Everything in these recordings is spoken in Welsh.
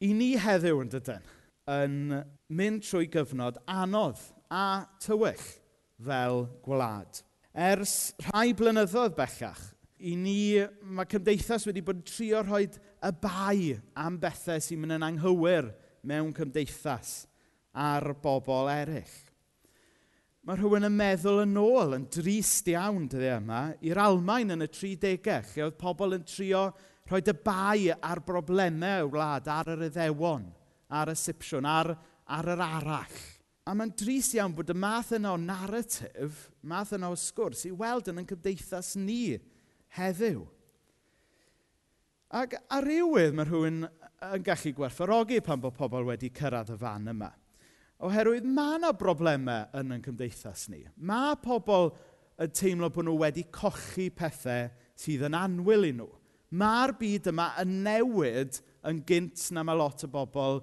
i ni heddiw yn dydyn yn mynd trwy gyfnod anodd a tywyll fel gwlad. Ers rhai blynyddoedd bellach, i ni, mae cymdeithas wedi bod yn trio rhoi y bai am bethau sy'n mynd yn anghywir mewn cymdeithas ar bobl eraill. Mae rhywun yn meddwl yn ôl yn drist iawn dyddi e yma i'r Almain yn y 30au, lle oedd pobl yn trio Rhoi dy bai ar broblemau y wlad, ar yr iddewon, ar y sipsiwn, ar, ar yr arall. A mae'n dris iawn bod y math yna o narratif, math yna o sgwrs, i weld yn yn cymdeithas ni heddiw. Ac ar rywydd mae rhywun yn gallu gwerthfawrogi pan bod pobl wedi cyrraedd y fan yma. Oherwydd mae yna broblemau yn ein cymdeithas ni. Mae pobl yn teimlo bod nhw wedi cochi pethau sydd yn anwyl i nhw. Mae'r byd yma yn newid yn gynt na mae lot o bobl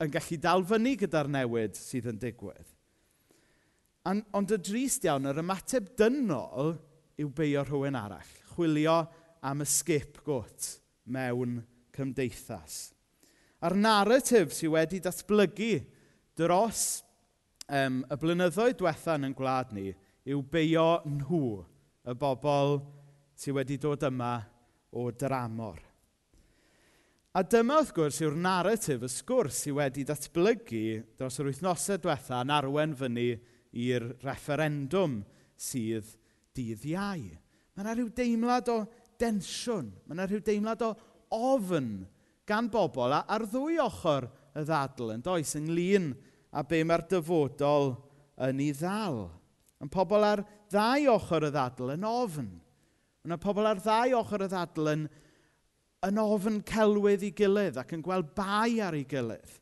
yn gallu dal fyny gyda'r newid sydd yn digwydd. An, ond y drist iawn, yr ymateb dynol yw beio rhywun arall. Chwilio am y got mewn cymdeithas. A'r narratif sydd wedi datblygu dros um, y blynyddoedd diwethan yn gwlad ni yw beio nhw, y bobl sydd wedi dod yma o dramor. A dyma wrth gwrs yw'r naratif, y sgwrs sydd wedi datblygu dros yr wythnosau diwetha yn arwen fyny i'r referendwm sydd dydd iau. Mae yna rhyw deimlad o densiwn, mae yna rhyw deimlad o ofn gan bobl a, ar ddwy ochr y ddadl yn does ynglyn a be mae'r dyfodol yn ei ddal. Yn pobl ar ddau ochr y ddadl yn ofn. Yna pobl ar ddau ochr y ddadl yn ofn celwydd i gilydd ac yn gweld bai ar ei gilydd.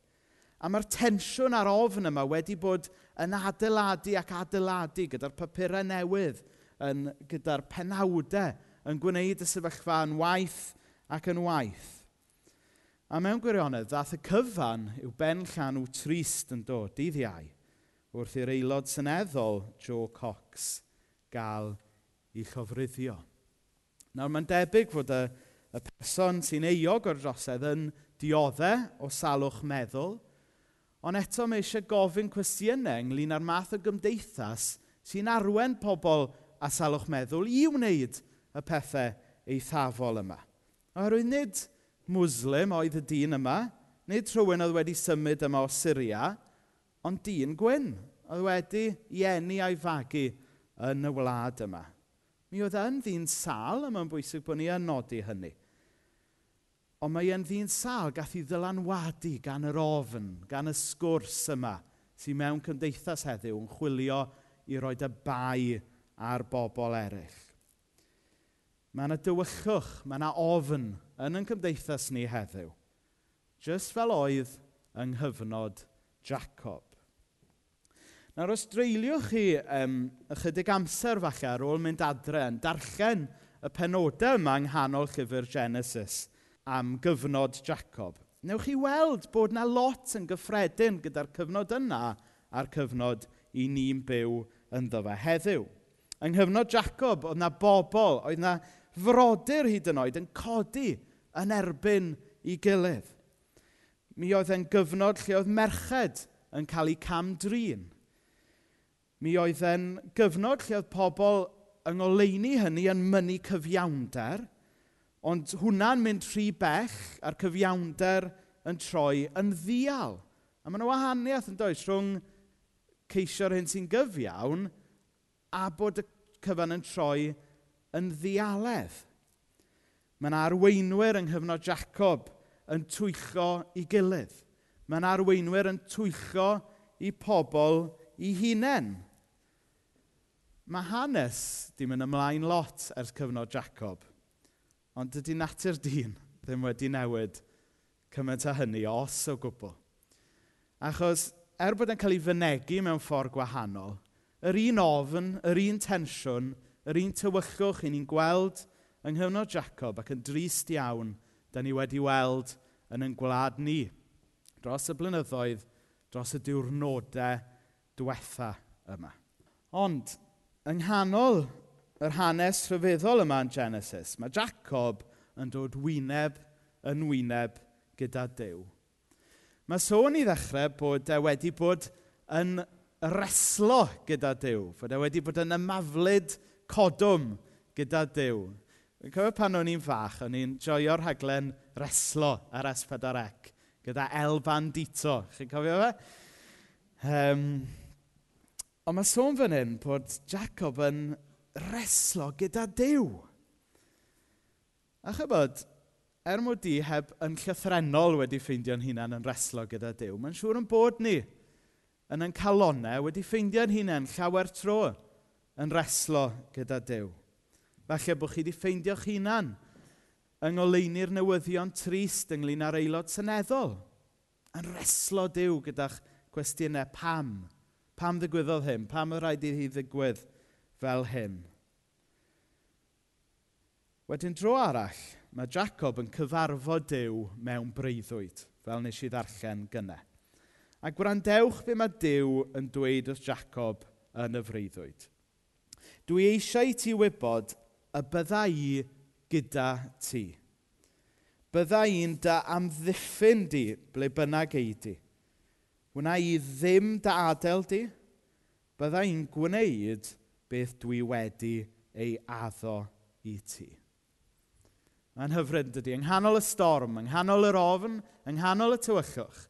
A mae'r tensiwn a'r ofn yma wedi bod yn adeiladu ac adeiladu gyda'r papurau newydd, yn, gyda'r penawdau yn gwneud y sefyllfa yn waith ac yn waith. A mewn gwirionedd, ddath y cyfan yw ben llanw trist yn dod, dydd iau, wrth i'r aelod syneddol Joe Cox gael ei llofruddio. Nawr mae'n debyg fod y, y person sy'n euog o'r drosedd yn dioddau o salwch meddwl, ond eto mae eisiau gofyn cwestiynau ynglyn â'r math o gymdeithas sy'n arwen pobl a salwch meddwl i wneud y pethau eithafol yma. Oherwydd nid muslim oedd y dyn yma, nid rhywun oedd wedi symud yma o Syria, ond dyn gwyn oedd wedi i enni a'i fagu yn y wlad yma. Mi oedd yn ddyn sal, a mae'n bwysig bod ni yn nodi hynny. Ond mae yn ddyn sal gath i ddylanwadu gan yr ofn, gan y sgwrs yma, sy'n mewn cymdeithas heddiw yn chwilio i roed y bai ar bobl eraill. Mae yna dywychwch, mae yna ofn yn yn cymdeithas ni heddiw. Just fel oedd yng nghyfnod Jacob. Nawr, os dreulioch chi um, ychydig amser falle ar ôl mynd adre yn darllen y penodau yma yng nghanol llyfr Genesis am gyfnod Jacob, newch chi weld bod na lot yn gyffredin gyda'r cyfnod yna a'r cyfnod i ni'n byw ynddo fe heddiw. Yng nghyfnod Jacob, oedd na bobl, oedd na frodyr hyd yn oed yn codi yn erbyn i gilydd. Mi oedd e'n gyfnod lle oedd merched yn cael eu camdrin. Mi oedd e'n gyfnod lle oedd pobl yng ngoleuni hynny yn mynnu cyfiawnder, ond hwnna'n mynd rhy bell a'r cyfiawnder yn troi yn ddial. A mae'n wahaniaeth yn does rhwng ceisio'r hyn sy'n gyfiawn a bod y cyfan yn troi yn ddialedd. Mae yna arweinwyr yng nghyfnod Jacob yn twyllo i gilydd. Mae yna arweinwyr yn twyllo i pobl i hunain. Mae hanes di mynd ymlaen lot ers cyfnod Jacob. Ond dydy natur dyn ddim wedi newid cymaint â hynny os o gwbl. Achos er bod yn cael ei fynegu mewn ffordd gwahanol, yr un ofn, yr un tensiwn, yr un tywychwch i ni'n gweld yng nghyfnod Jacob ac yn drist iawn da ni wedi weld yn ein gwlad ni dros y blynyddoedd, dros y diwrnodau diwetha yma. Ond, yng nghanol yr hanes rhyfeddol yma yn Genesis, mae Jacob yn dod wyneb yn wyneb gyda Dyw. Mae sôn i ddechrau bod e wedi bod yn reslo gyda Dyw, fod e wedi bod yn ymaflid codwm gyda Dyw. Yn cofio pan o'n i'n fach, o'n i'n joio'r rhaglen reslo ar S4C gyda El Bandito. Chi'n cofio fe? Um, Ond mae sôn fan hyn bod Jacob yn reslo gyda Dyw. A chybod, er mod i heb yn llythrenol wedi ffeindio'n hunain yn reslo gyda Dyw, mae'n siŵr yn bod ni yn yn calonau wedi ffeindio'n hunain llawer tro yn reslo gyda Dyw. Falle bod chi wedi ffeindio'ch hunain yng ngoleini'r newyddion trist ynglyn â'r aelod seneddol. Yn reslo Dyw gyda'ch cwestiynau pam Pam ddigwyddodd hyn? Pam y rhaid i hi ddigwydd fel hyn? Wedyn dro arall, mae Jacob yn cyfarfod Dyw mewn breuddwyd, fel nes i ddarllen gynnau. A gwrandewch be mae Dyw yn dweud wrth Jacob yn y freuddwyd. Dwi eisiau ti wybod y bydda i gyda ti. Bydda i'n da amddiffyn di ble bynnag ei di wna i ddim dy adael di, bydda i'n gwneud beth dwi wedi ei addo i ti. Mae'n hyfryd dydy. Yng nghanol y storm, yng nghanol yr ofn, yng nghanol y tywyllwch,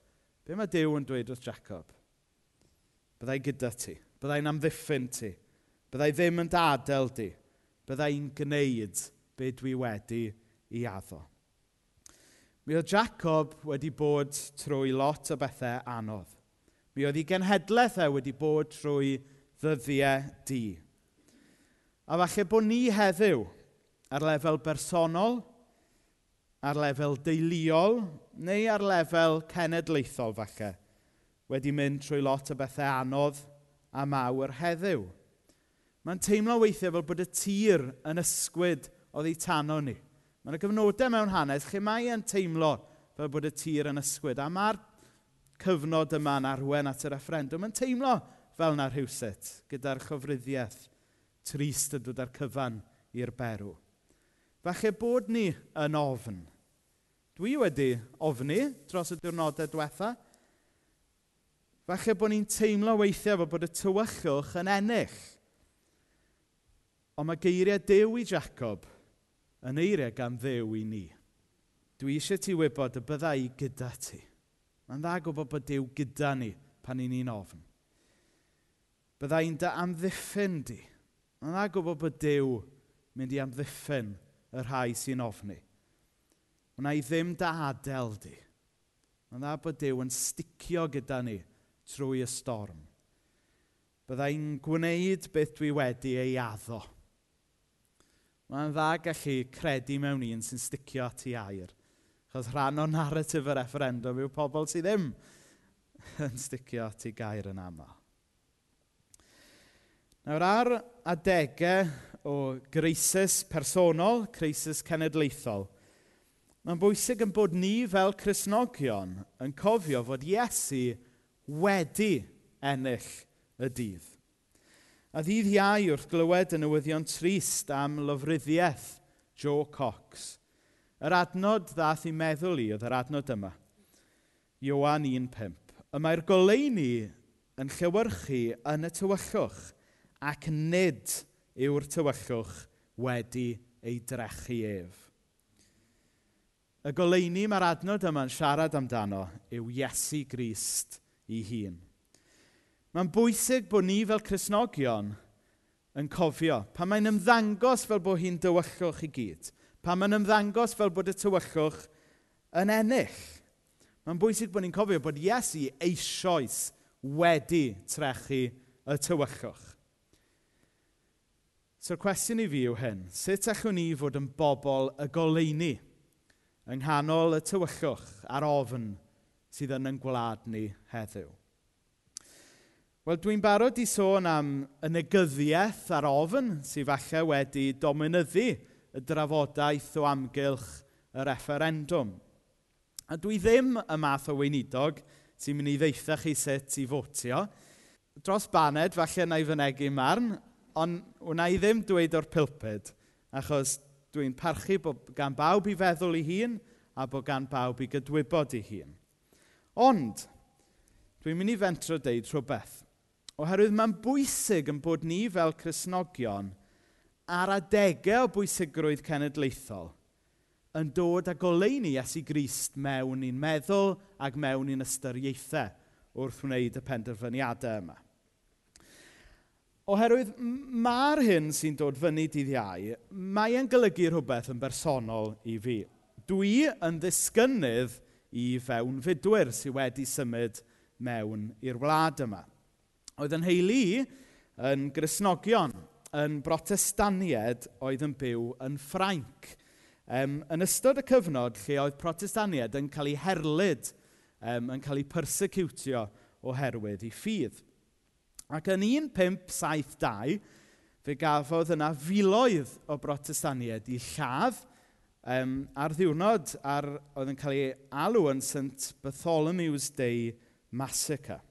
be mae Dyw yn dweud wrth Jacob? Byddai gyda ti. Byddai'n amddiffyn ti. Byddai ddim yn dadel di. Byddai'n gwneud be dwi wedi i addo. Mi oedd Jacob wedi bod trwy lot o bethau anodd. Mi oedd ei genhedlaeth e wedi bod trwy ddyddiau di. A falle bod ni heddiw ar lefel bersonol, ar lefel deuluol, neu ar lefel cenedlaethol falle, wedi mynd trwy lot o bethau anodd a mawr heddiw. Mae'n teimlo weithiau fel bod y tir yn ysgwyd oedd ei tano ni. Mae yna gyfnodau mewn hanes lle mae e'n teimlo fel bod y tir yn ysgwyd. A mae'r cyfnod yma'n arwen at y referendum yn teimlo fel na rhywsit gyda'r chyfryddiaeth trist yn dod ar cyfan i'r berw. Falle bod ni yn ofn. Dwi wedi ofni dros y diwrnodau diwetha. Falle bod ni'n teimlo weithiau fel bod y tywychwch yn ennill. Ond mae geiriau Dew i Jacob yn eiriau gan ddew i ni. Dwi eisiau ti wybod y bydda i gyda ti. Mae'n dda gwybod bod Dyw gyda ni pan ni'n un ofn. Byddai'n dy amddiffyn di. Mae'n dda gwybod bod Dyw mynd i amddiffyn y rhai sy'n ofni. Wna i ddim dy adael di. Mae'n dda bod Dyw yn sticio gyda ni trwy y storm. Bydda i'n gwneud beth dwi wedi ei addo. Mae'n dda gallu credu mewn un sy'n sticio at ei air Chos rhan o narratif y referendum yw pobl sydd ddim yn sticio at ei gair yn aml. Nawr, ar adegau o greisus personol, creisus cenedlaethol, mae'n bwysig yn bod ni fel Cresnogion yn cofio fod Iesu wedi ennill y dydd. A ddydd iau wrth glywed y newyddion trist am lofruddiaeth Joe Cox – Yr adnod ddath i meddwl i oedd yr adnod yma. Iowan 1.5. Y mae'r goleuni yn llywyrchu yn y tywyllwch ac nid yw'r tywyllwch wedi ei drechu ef. Y goleuni mae'r adnod yma'n siarad amdano yw Iesu Grist ei hun. Mae'n bwysig bod ni fel Cresnogion yn cofio pan mae'n ymddangos fel bod hi'n dywyllwch i gyd pan mae'n ymddangos fel bod y tywyllwch yn ennill. Mae'n bwysig bod ni'n cofio bod Iesu eisoes wedi trechu y tywyllwch. So'r cwestiwn i fi yw hyn, sut allwn ni fod yn bobl y goleuni yng nghanol y tywyllwch a'r ofn sydd yn yn gwlad ni heddiw? Wel, dwi'n barod i sôn am y negyddiaeth a'r ofn sydd falle wedi dominyddu y drafodaeth o amgylch y referendwm. A dwi ddim y math o weinidog sy'n mynd i ddeitha chi sut i fotio. Dros baned, falle na i fynegu marn, ond wna i ddim dweud o'r pilpyd, achos dwi'n parchu bod gan bawb i feddwl i hun a bod gan bawb i gydwybod i hun. Ond, dwi'n mynd i fentro deud rhywbeth. Oherwydd mae'n bwysig yn bod ni fel Cresnogion ar adegau o bwysigrwydd cenedlaethol yn dod â goleuni Iesu Grist mewn i'n meddwl ac mewn i'n ystyriaethau wrth wneud y penderfyniadau yma. Oherwydd mae'r hyn sy'n dod fyny dydd iau, mae e'n golygu rhywbeth yn bersonol i fi. Dwi yn ddisgynydd i fewn fudwyr sydd wedi symud mewn i'r wlad yma. Oedd yn heili yn Grisnogion, yn brotestanied oedd yn byw yn Ffrainc. Um, yn ystod y cyfnod lle oedd protestaniad yn cael ei herlyd, um, yn cael ei persecutio oherwydd ei ffydd. Ac yn 1572, fe gafodd yna filoedd o brotestanied i lladd um, ar ddiwrnod ar, oedd yn cael ei alw yn St Bartholomew's Day Massacre.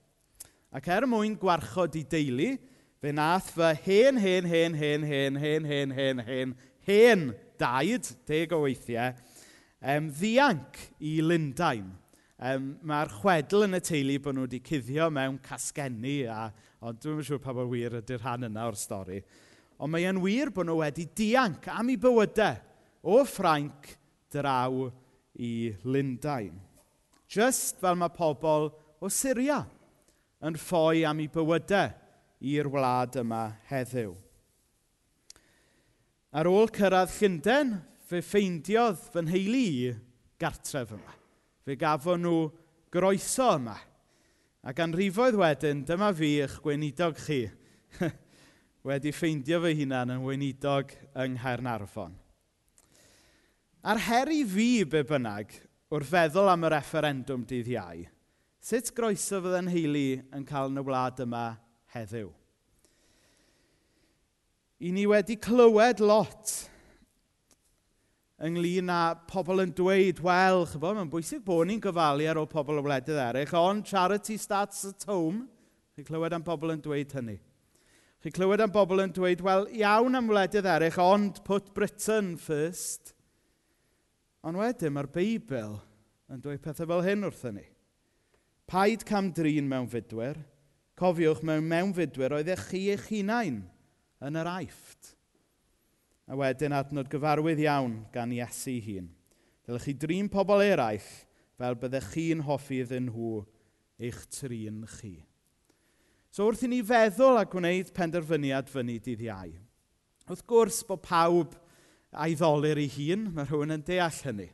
Ac er mwyn gwarchod i deulu, Fe nath fy hen, hen, hen, hen, hen, hen, hen, hen, hen, hen daid, deg o weithiau, um, ddianc i Lundain. Um, Mae'r chwedl yn y teulu bod nhw wedi cuddio mewn casgenni, a, ond dwi'n siŵr pa mor wir ydy'r rhan yna o'r stori. Ond mae e'n wir bod nhw wedi dianc am ei bywydau o Ffrainc draw i Lundain. Just fel mae pobl o Syria yn ffoi am ei bywydau i'r wlad yma heddiw. Ar ôl cyrraedd Llundain, fe ffeindiodd fy nheulu i gartref yma. Fe gafon nhw groeso yma. A ganrifoedd wedyn, dyma fi eich gweinidog chi wedi ffeindio fy hunan yn weinidog yng Nghaernarfon. Ar her i fi be bynnag wrth feddwl am y referendwm dydd iau, sut groeso fydde'n heili yn cael yn y wlad yma heddiw. I ni wedi clywed lot ynglyn â pobl yn dweud, wel, chyfod, mae'n bwysig bod ni'n gofalu ar ôl pobl o wledydd eraill, ond charity starts at home. Chi clywed am pobl yn dweud hynny. Chi clywed am bobl yn dweud, wel, iawn am wledydd eraill, ond put Britain first. Ond wedyn mae'r Beibl yn dweud pethau fel hyn wrthyn ni. Paid cam drin mewn fudwyr, Cofiwch mewn mewnfudwyr oeddech chi eich hunain yn yr aifft. A wedyn adnod gyfarwydd iawn gan Iesu hun. Dylech chi drin pobl eraill fel byddech chi'n hoffi iddyn nhw eich trin chi. So wrth i ni feddwl a gwneud penderfyniad fyny dydd iau. Wrth gwrs bod pawb a'i ddolir ei hun, mae rhywun yn deall hynny.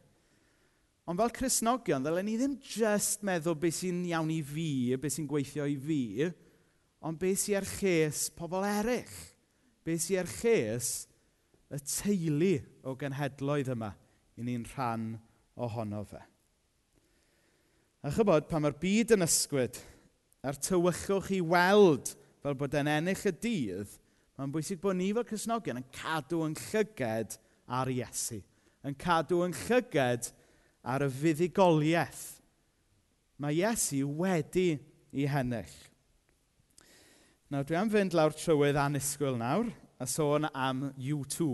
Ond fel Cresnogion, ddylen ni ddim just meddwl beth sy'n iawn i fi, beth sy'n gweithio i fi, ond beth sy'n ar ches pobl eraill. Beth sy'n ar ches y teulu o genhedloedd yma i ni'n rhan ohono fe. A chybod, pan mae'r byd yn ysgwyd, a'r tywychwch i weld fel bod e'n ennill y dydd, mae'n bwysig bod ni fel Cresnogion yn cadw yn llyged ar Iesu. Yn cadw yn llyged ar ar y fuddugoliaeth mae Iesu wedi ei hennill. Nawr, dwi am fynd lawr trywydd anusgwyl nawr a sôn am U2.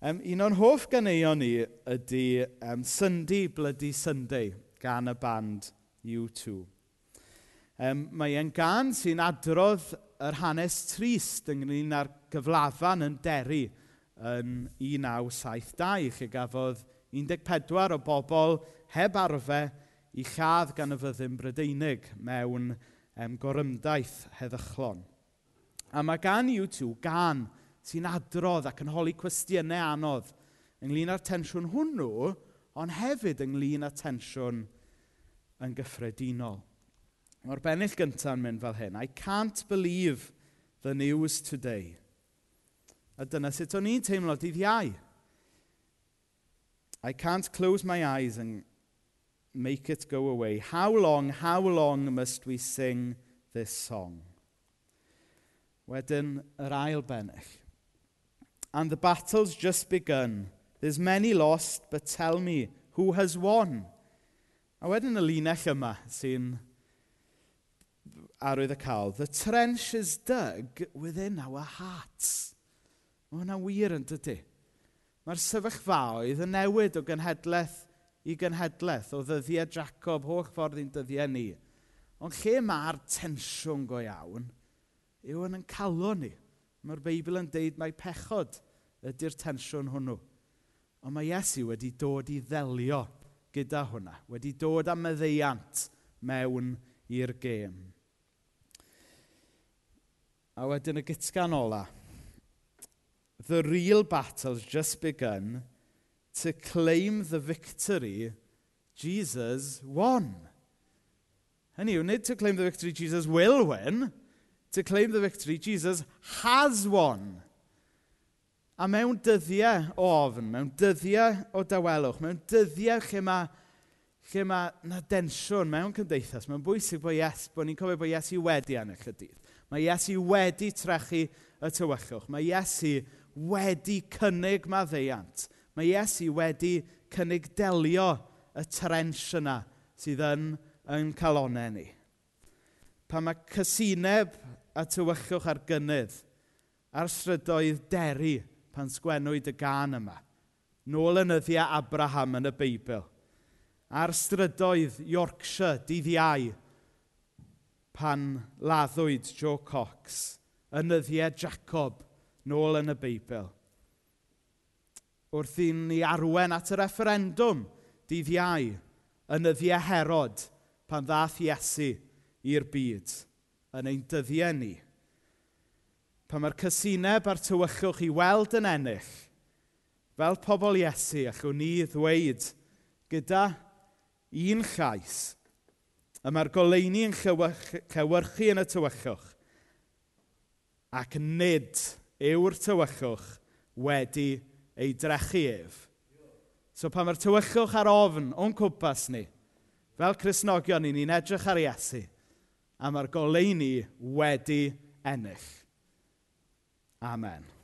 um, un o'n hoff ganeuon ni ydy um, Sunday Bloody Sunday gan y band U2. Um, mae e'n gan sy'n adrodd yr hanes trist ynglyn â'r gyflafan yn deri yn 1972 lle gafodd 14 o bobl heb arfe i lladd gan y fyddin Brydeinig mewn um, gorymdaeth heddychlon. A mae gan YouTube gan sy'n adrodd ac yn holi cwestiynau anodd ynglyn â'r tensiwn hwnnw, ond hefyd ynglyn â tensiwn yn gyffredinol. Mae'r bennill gyntaf yn mynd fel hyn. I can't believe the news today. A dyna sut o'n i'n teimlo dydd iau. I can't close my eyes and make it go away. How long, how long must we sing this song? Wedyn, yr ail bennill. And the battle's just begun. There's many lost, but tell me, who has won? A wedyn y linell yma sy'n arwydd y cael. The trench is dug within our hearts. Mae hwnna wir yn dydy. Mae'r sefyllfaoedd yn newid o genhedlaeth i genhedlaeth, o ddyddiau Jacob, holl ffordd i'n dyddiau ni. Ond lle mae'r tensiwn go iawn, yw yn yn calo ni. Mae'r Beibl yn deud mae pechod ydy'r tensiwn hwnnw. Ond mae Iesu wedi dod i ddelio gyda hwnna, wedi dod â meddeiant mewn i'r gêm. A wedyn y gytgan olaf the real battle's just begun to claim the victory Jesus won. Hynny yw, nid to claim the victory Jesus will win, to claim the victory Jesus has won. A mewn dyddiau o ofn, mewn dyddiau o dawelwch, mewn dyddiau lle mae lle mae na densiwn mewn cymdeithas, mae'n bwysig bod yes, bod ni'n cofio bod Iesu wedi yn y dydd. Mae Iesu wedi trechu y tywyllwch. Mae Iesu wedi cynnig maddeiant. Mae Iesu wedi cynnig delio y trench yna sydd yn yn calonau ni. Pa mae cysineb a tywyllwch ar gynnydd a'r strydoedd deri pan sgwennwyd y gan yma. Nôl yn yddiau Abraham yn y Beibl. A'r strydoedd Yorkshire dydd iau pan laddwyd Joe Cox. Yn yddiau Jacob nôl yn y Beibl. Wrth i ni arwen at y referendwm dydd iau yn y herod pan ddath Iesu i'r byd yn ein dyddiau ni. Pan mae'r cysineb a'r tywychwch i weld yn ennill, fel pobl Iesu, allwn ni ddweud gyda un llais, y mae'r goleini yn cywyrchu yn y tywychwch, ac nid yw'r tywychwch wedi ei drechu ef. So pan mae'r tywychwch ar ofn o'n cwmpas ni, fel Cresnogion ni'n ni'n edrych ar Iesu, a mae'r goleini wedi ennill. Amen.